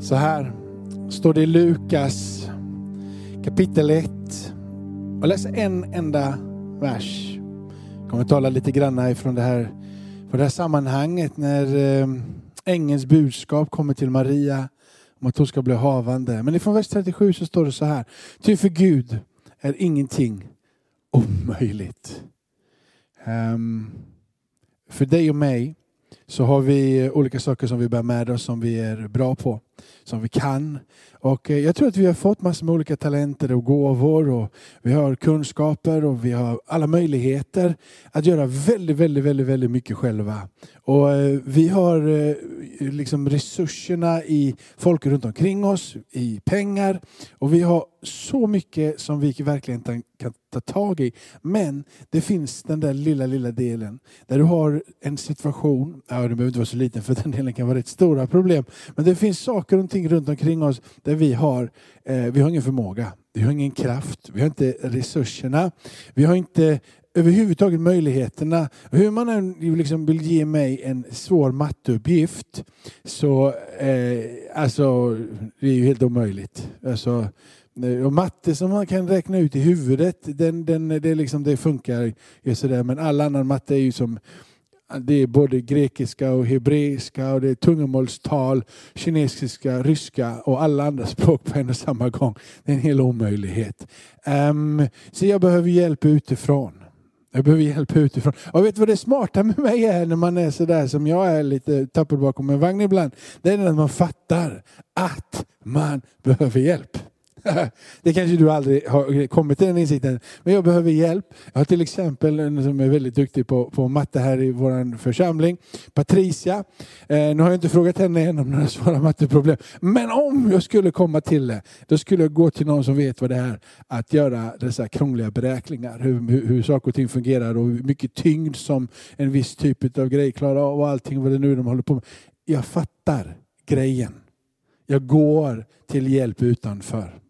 Så här står det i Lukas kapitel 1. Jag läser en enda vers. Jag kommer tala lite grann ifrån det här, från det här sammanhanget när eh, ängelns budskap kommer till Maria om att hon ska bli havande. Men ifrån vers 37 så står det så här. Ty för Gud är ingenting omöjligt. Um, för dig och mig så har vi olika saker som vi bär med oss som vi är bra på, som vi kan. Och eh, jag tror att vi har fått massor med olika talenter och gåvor och vi har kunskaper och vi har alla möjligheter att göra väldigt, väldigt, väldigt, väldigt mycket själva. Och eh, vi har eh, liksom resurserna i folk runt omkring oss, i pengar och vi har så mycket som vi verkligen kan ta tag i. Men det finns den där lilla, lilla delen där du har en situation, ja det behöver inte vara så liten för den delen kan vara rätt stora problem, men det finns saker och ting runt omkring oss där vi har, eh, vi har ingen förmåga, vi har ingen kraft, vi har inte resurserna, vi har inte överhuvudtaget möjligheterna. Hur man än liksom vill ge mig en svår matteuppgift så eh, alltså, det är ju helt omöjligt. Alltså, eh, och matte som man kan räkna ut i huvudet, den, den, det, liksom, det funkar ju sådär. Men all annan matte är ju som det är både grekiska och hebreiska och det är tungomålstal, kinesiska, ryska och alla andra språk på en och samma gång. Det är en hel omöjlighet. Um, så jag behöver hjälp utifrån. Jag behöver hjälp utifrån. Och vet du vad det smarta med mig är när man är sådär som jag är lite tappad bakom en vagn ibland? Det är när man fattar att man behöver hjälp. Det kanske du aldrig har kommit till den insikten. Men jag behöver hjälp. Jag har till exempel en som är väldigt duktig på, på matte här i vår församling. Patricia. Eh, nu har jag inte frågat henne än om några svåra matteproblem. Men om jag skulle komma till det, då skulle jag gå till någon som vet vad det är att göra dessa krångliga beräkningar. Hur, hur, hur saker och ting fungerar och hur mycket tyngd som en viss typ av grej klarar av och allting vad det nu är de håller på med. Jag fattar grejen. Jag går till hjälp utanför.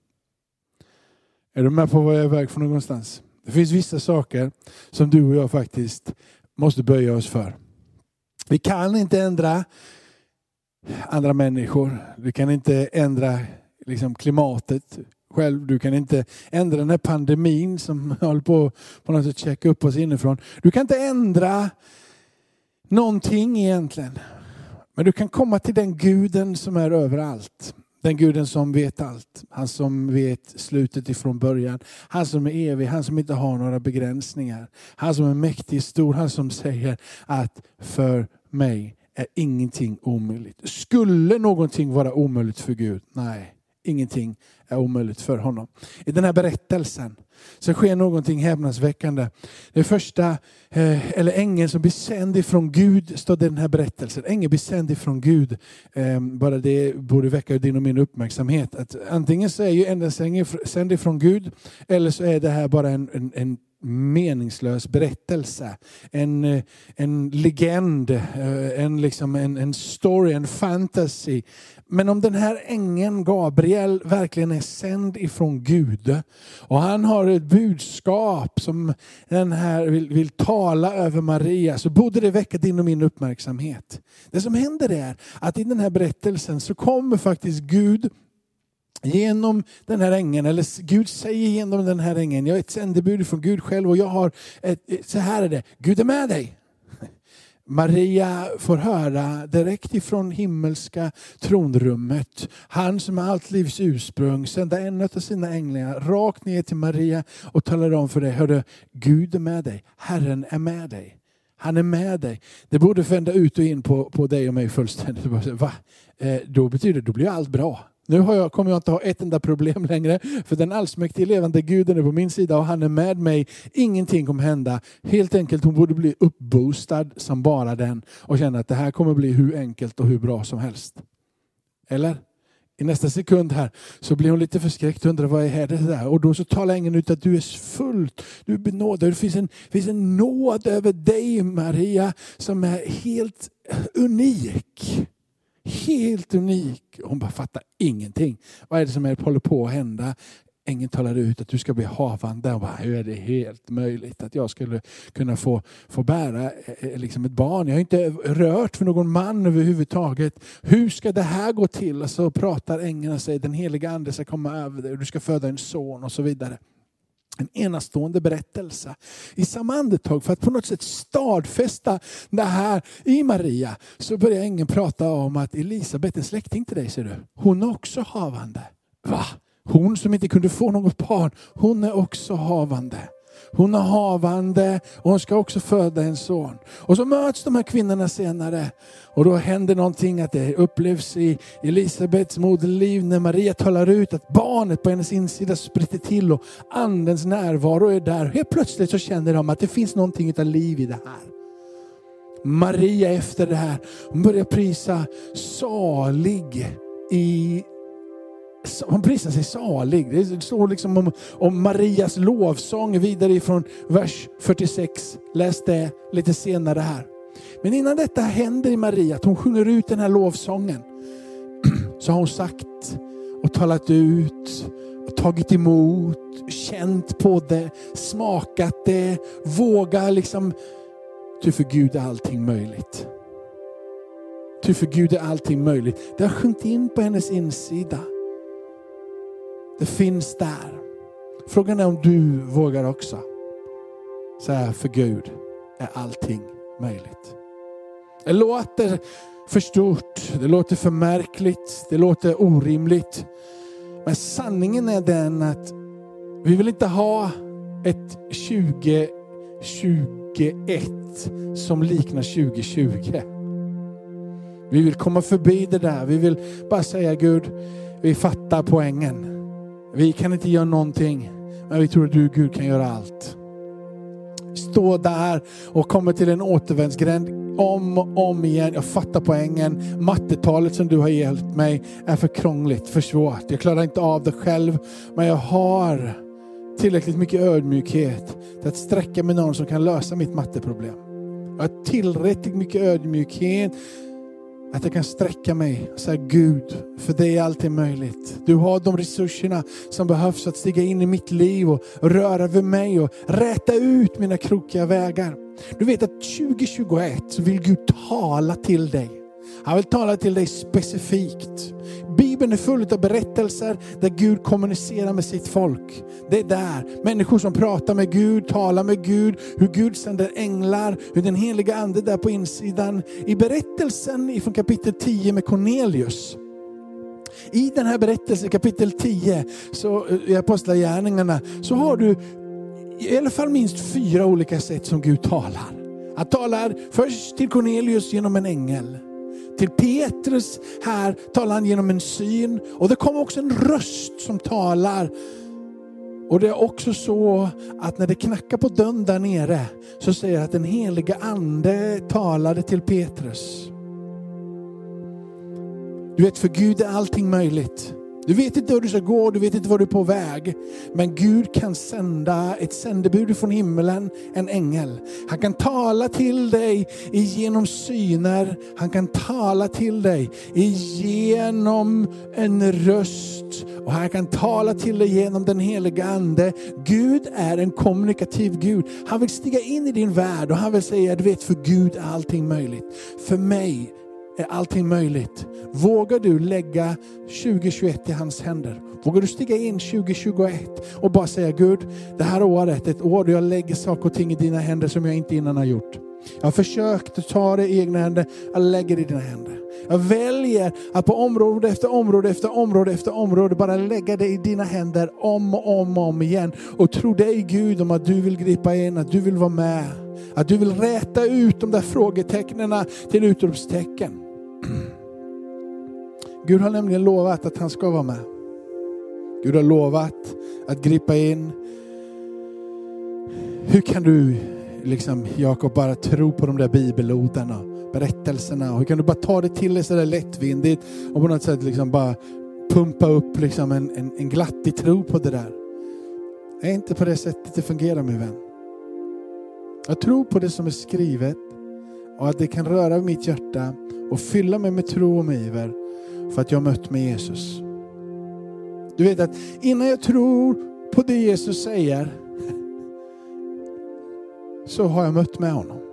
Är du med på vad jag är väg för någonstans? Det finns vissa saker som du och jag faktiskt måste böja oss för. Vi kan inte ändra andra människor. Vi kan inte ändra liksom, klimatet själv. Du kan inte ändra den här pandemin som håller på på något sätt checka upp oss inifrån. Du kan inte ändra någonting egentligen. Men du kan komma till den guden som är överallt. Den guden som vet allt. Han som vet slutet ifrån början. Han som är evig, han som inte har några begränsningar. Han som är mäktig, stor, han som säger att för mig är ingenting omöjligt. Skulle någonting vara omöjligt för Gud? Nej, ingenting är omöjligt för honom. I den här berättelsen så sker någonting häpnadsväckande. Den första, eh, eller ängeln som blir sänd ifrån Gud, står det i den här berättelsen. Ängeln blir sänd ifrån Gud. Ehm, bara det borde väcka din och min uppmärksamhet. Att antingen så är ju ängeln sänd ifrån Gud, eller så är det här bara en, en, en meningslös berättelse. En, eh, en legend, eh, en, liksom en, en story, en fantasy. Men om den här ängeln Gabriel verkligen är sänd ifrån Gud och han har ett budskap som den här vill, vill tala över Maria så borde det väcka din och min uppmärksamhet. Det som händer är att i den här berättelsen så kommer faktiskt Gud genom den här ängeln, eller Gud säger genom den här ängeln, jag är ett sändebud från Gud själv och jag har, ett, eh, så här är det, Gud är med dig. Maria får höra direkt ifrån himmelska tronrummet, han som är allt livs ursprung, sända en av sina änglar rakt ner till Maria och talar om för dig, hörru, Gud är med dig, Herren är med dig. Han är med dig. Det borde vända ut och in på, på dig och mig fullständigt. Va? Eh, då betyder det, då blir allt bra. Nu har jag, kommer jag inte ha ett enda problem längre, för den allsmäktige levande guden är på min sida och han är med mig. Ingenting kommer hända. Helt enkelt, hon borde bli uppboostad som bara den och känna att det här kommer bli hur enkelt och hur bra som helst. Eller? I nästa sekund här så blir hon lite förskräckt och undrar vad är det där? Och då så talar ängeln ut att du är fullt, du är benådad. Det finns en, finns en nåd över dig Maria som är helt unik helt unik. Hon bara fattar ingenting. Vad är det som håller på att hända? ängeln talar ut att du ska bli havande. Hon bara, hur är det helt möjligt att jag skulle kunna få, få bära eh, eh liksom ett barn? Jag har inte rört för någon man överhuvudtaget. Hur ska det här gå till? Och så pratar ängeln och säger den heliga ande ska komma över dig och du ska föda en son och så vidare. En enastående berättelse. I samma andetag, för att på något sätt stadfästa det här i Maria, så börjar ängeln prata om att Elisabet, en släkting till dig, ser du, hon är också havande. Va? Hon som inte kunde få något barn, hon är också havande. Hon är havande och hon ska också föda en son. Och så möts de här kvinnorna senare. Och då händer någonting att det upplevs i Elisabets moderliv när Maria talar ut att barnet på hennes insida spritter till och andens närvaro är där. Helt plötsligt så känner de att det finns någonting av liv i det här. Maria efter det här, hon börjar prisa salig i hon prisar sig salig. Det står liksom om, om Marias lovsång vidare ifrån vers 46. Läs det lite senare här. Men innan detta händer i Maria, att hon sjunger ut den här lovsången, så har hon sagt och talat ut, och tagit emot, känt på det, smakat det, vågar liksom, ty för Gud är allting möjligt. Ty för Gud är allting möjligt. Det har sjunkit in på hennes insida. Det finns där. Frågan är om du vågar också säga för Gud är allting möjligt. Det låter för stort, det låter för märkligt, det låter orimligt. Men sanningen är den att vi vill inte ha ett 2021 som liknar 2020. Vi vill komma förbi det där. Vi vill bara säga Gud, vi fattar poängen. Vi kan inte göra någonting, men vi tror att du Gud kan göra allt. Stå där och kommer till en återvändsgränd om och om igen. Jag fattar poängen. Mattetalet som du har hjälpt mig är för krångligt, för svårt. Jag klarar inte av det själv, men jag har tillräckligt mycket ödmjukhet till att sträcka mig någon som kan lösa mitt matteproblem. Jag har tillräckligt mycket ödmjukhet att jag kan sträcka mig och säga Gud, för dig är alltid möjligt. Du har de resurserna som behövs för att stiga in i mitt liv och röra vid mig och räta ut mina krokiga vägar. Du vet att 2021 så vill Gud tala till dig. Han vill tala till dig specifikt. Bibeln är full av berättelser där Gud kommunicerar med sitt folk. Det är där. Människor som pratar med Gud, talar med Gud, hur Gud sänder änglar, hur den heliga ande där på insidan. I berättelsen från kapitel 10 med Cornelius, i den här berättelsen, kapitel 10, så, eh, i Apostlagärningarna, så har du i alla fall minst fyra olika sätt som Gud talar. Han talar först till Cornelius genom en ängel. Till Petrus här talar han genom en syn och det kommer också en röst som talar. Och det är också så att när det knackar på dörren där nere så säger att den heliga ande talade till Petrus. Du vet, för Gud är allting möjligt. Du vet inte hur du ska gå, du vet inte var du är på väg. Men Gud kan sända ett sändebud från himmelen, en ängel. Han kan tala till dig genom syner, han kan tala till dig genom en röst och han kan tala till dig genom den heliga Ande. Gud är en kommunikativ Gud. Han vill stiga in i din värld och han vill säga, du vet för Gud är allting möjligt. För mig är allting möjligt. Vågar du lägga 2021 i hans händer? Vågar du stiga in 2021 och bara säga Gud, det här året är ett år då jag lägger saker och ting i dina händer som jag inte innan har gjort. Jag har försökt att ta det i egna händer, jag lägger det i dina händer. Jag väljer att på område efter område efter område efter område bara lägga det i dina händer om och om och om igen. Och tro dig Gud om att du vill gripa in, att du vill vara med. Att du vill räta ut de där frågetecknen till utropstecken. Gud har nämligen lovat att han ska vara med. Gud har lovat att gripa in. Hur kan du, liksom, Jakob, bara tro på de där bibelorden och berättelserna? Hur kan du bara ta det till dig sådär lättvindigt och på något sätt liksom bara pumpa upp liksom en, en, en glattig tro på det där? Det är inte på det sättet det fungerar min vän. Jag tror på det som är skrivet och att det kan röra mitt hjärta och fylla mig med tro och med iver för att jag har mött med Jesus. Du vet att innan jag tror på det Jesus säger, så har jag mött med honom.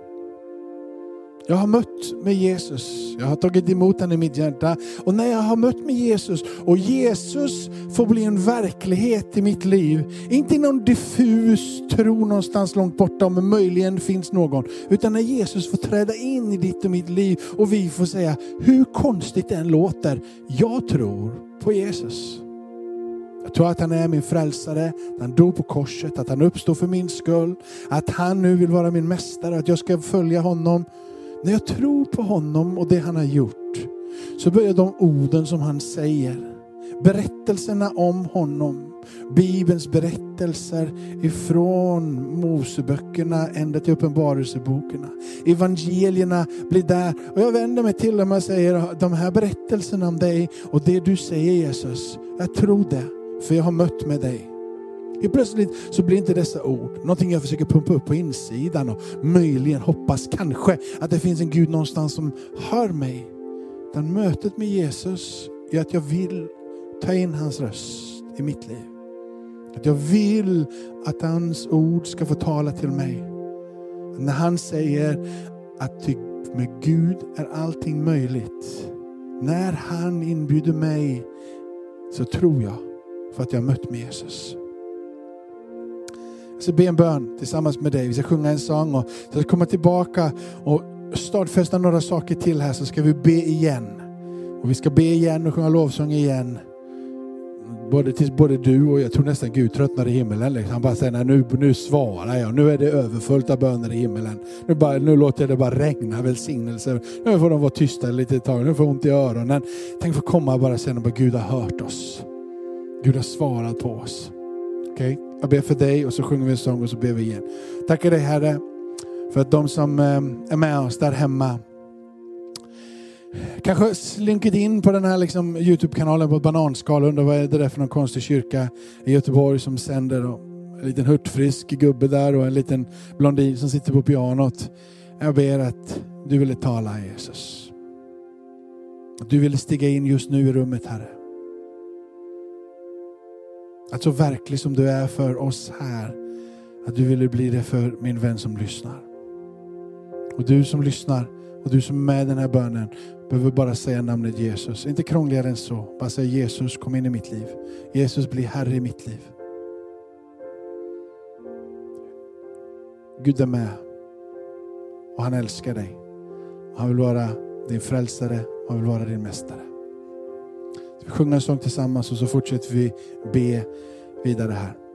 Jag har mött med Jesus. Jag har tagit emot honom i mitt hjärta. Och när jag har mött med Jesus och Jesus får bli en verklighet i mitt liv. Inte någon diffus tro någonstans långt borta om det möjligen finns någon. Utan när Jesus får träda in i ditt och mitt liv och vi får säga, hur konstigt det än låter, jag tror på Jesus. Jag tror att han är min frälsare, att han dog på korset, att han uppstod för min skull, att han nu vill vara min mästare, att jag ska följa honom. När jag tror på honom och det han har gjort, så börjar de orden som han säger, berättelserna om honom, Bibelns berättelser ifrån Moseböckerna ända till uppenbarelsebokerna. Evangelierna blir där. Och jag vänder mig till dem och säger, de här berättelserna om dig och det du säger Jesus, jag tror det, för jag har mött med dig. Helt plötsligt så blir inte dessa ord någonting jag försöker pumpa upp på insidan och möjligen hoppas kanske att det finns en Gud någonstans som hör mig. Utan mötet med Jesus gör att jag vill ta in hans röst i mitt liv. Att jag vill att hans ord ska få tala till mig. När han säger att typ med Gud är allting möjligt. När han inbjuder mig så tror jag för att jag har mött med Jesus. Jag ska be en bön tillsammans med dig. Vi ska sjunga en sång och så ska komma tillbaka och stadfästa några saker till här så ska vi be igen. Och vi ska be igen och sjunga lovsång igen. Både, tills både du och jag tror nästan Gud tröttnar i himmelen. Liksom. Han bara säger, nu, nu svarar jag. Nu är det överfullt av böner i himmelen. Nu, bara, nu låter jag det bara regna välsignelser. Nu får de vara tysta lite tag. Nu får jag ont i öronen. Tänk få komma och bara säga att Gud har hört oss. Gud har svarat på oss. Okay? Jag ber för dig och så sjunger vi en sång och så ber vi igen. Tackar dig Herre för att de som eh, är med oss där hemma kanske slinkit in på den här liksom Youtube-kanalen på ett bananskal och undrar vad är det där för någon konstig kyrka i Göteborg som sänder. Och en liten hurtfrisk gubbe där och en liten blondin som sitter på pianot. Jag ber att du ville tala Jesus. Att du ville stiga in just nu i rummet Herre. Att så verklig som du är för oss här, att du ville bli det för min vän som lyssnar. Och du som lyssnar och du som är med i den här bönen behöver bara säga namnet Jesus. Inte krångligare än så. Bara säga Jesus kom in i mitt liv. Jesus blir Herre i mitt liv. Gud är med. Och han älskar dig. Han vill vara din frälsare och han vill vara din mästare sjunga en sång tillsammans och så fortsätter vi be vidare här.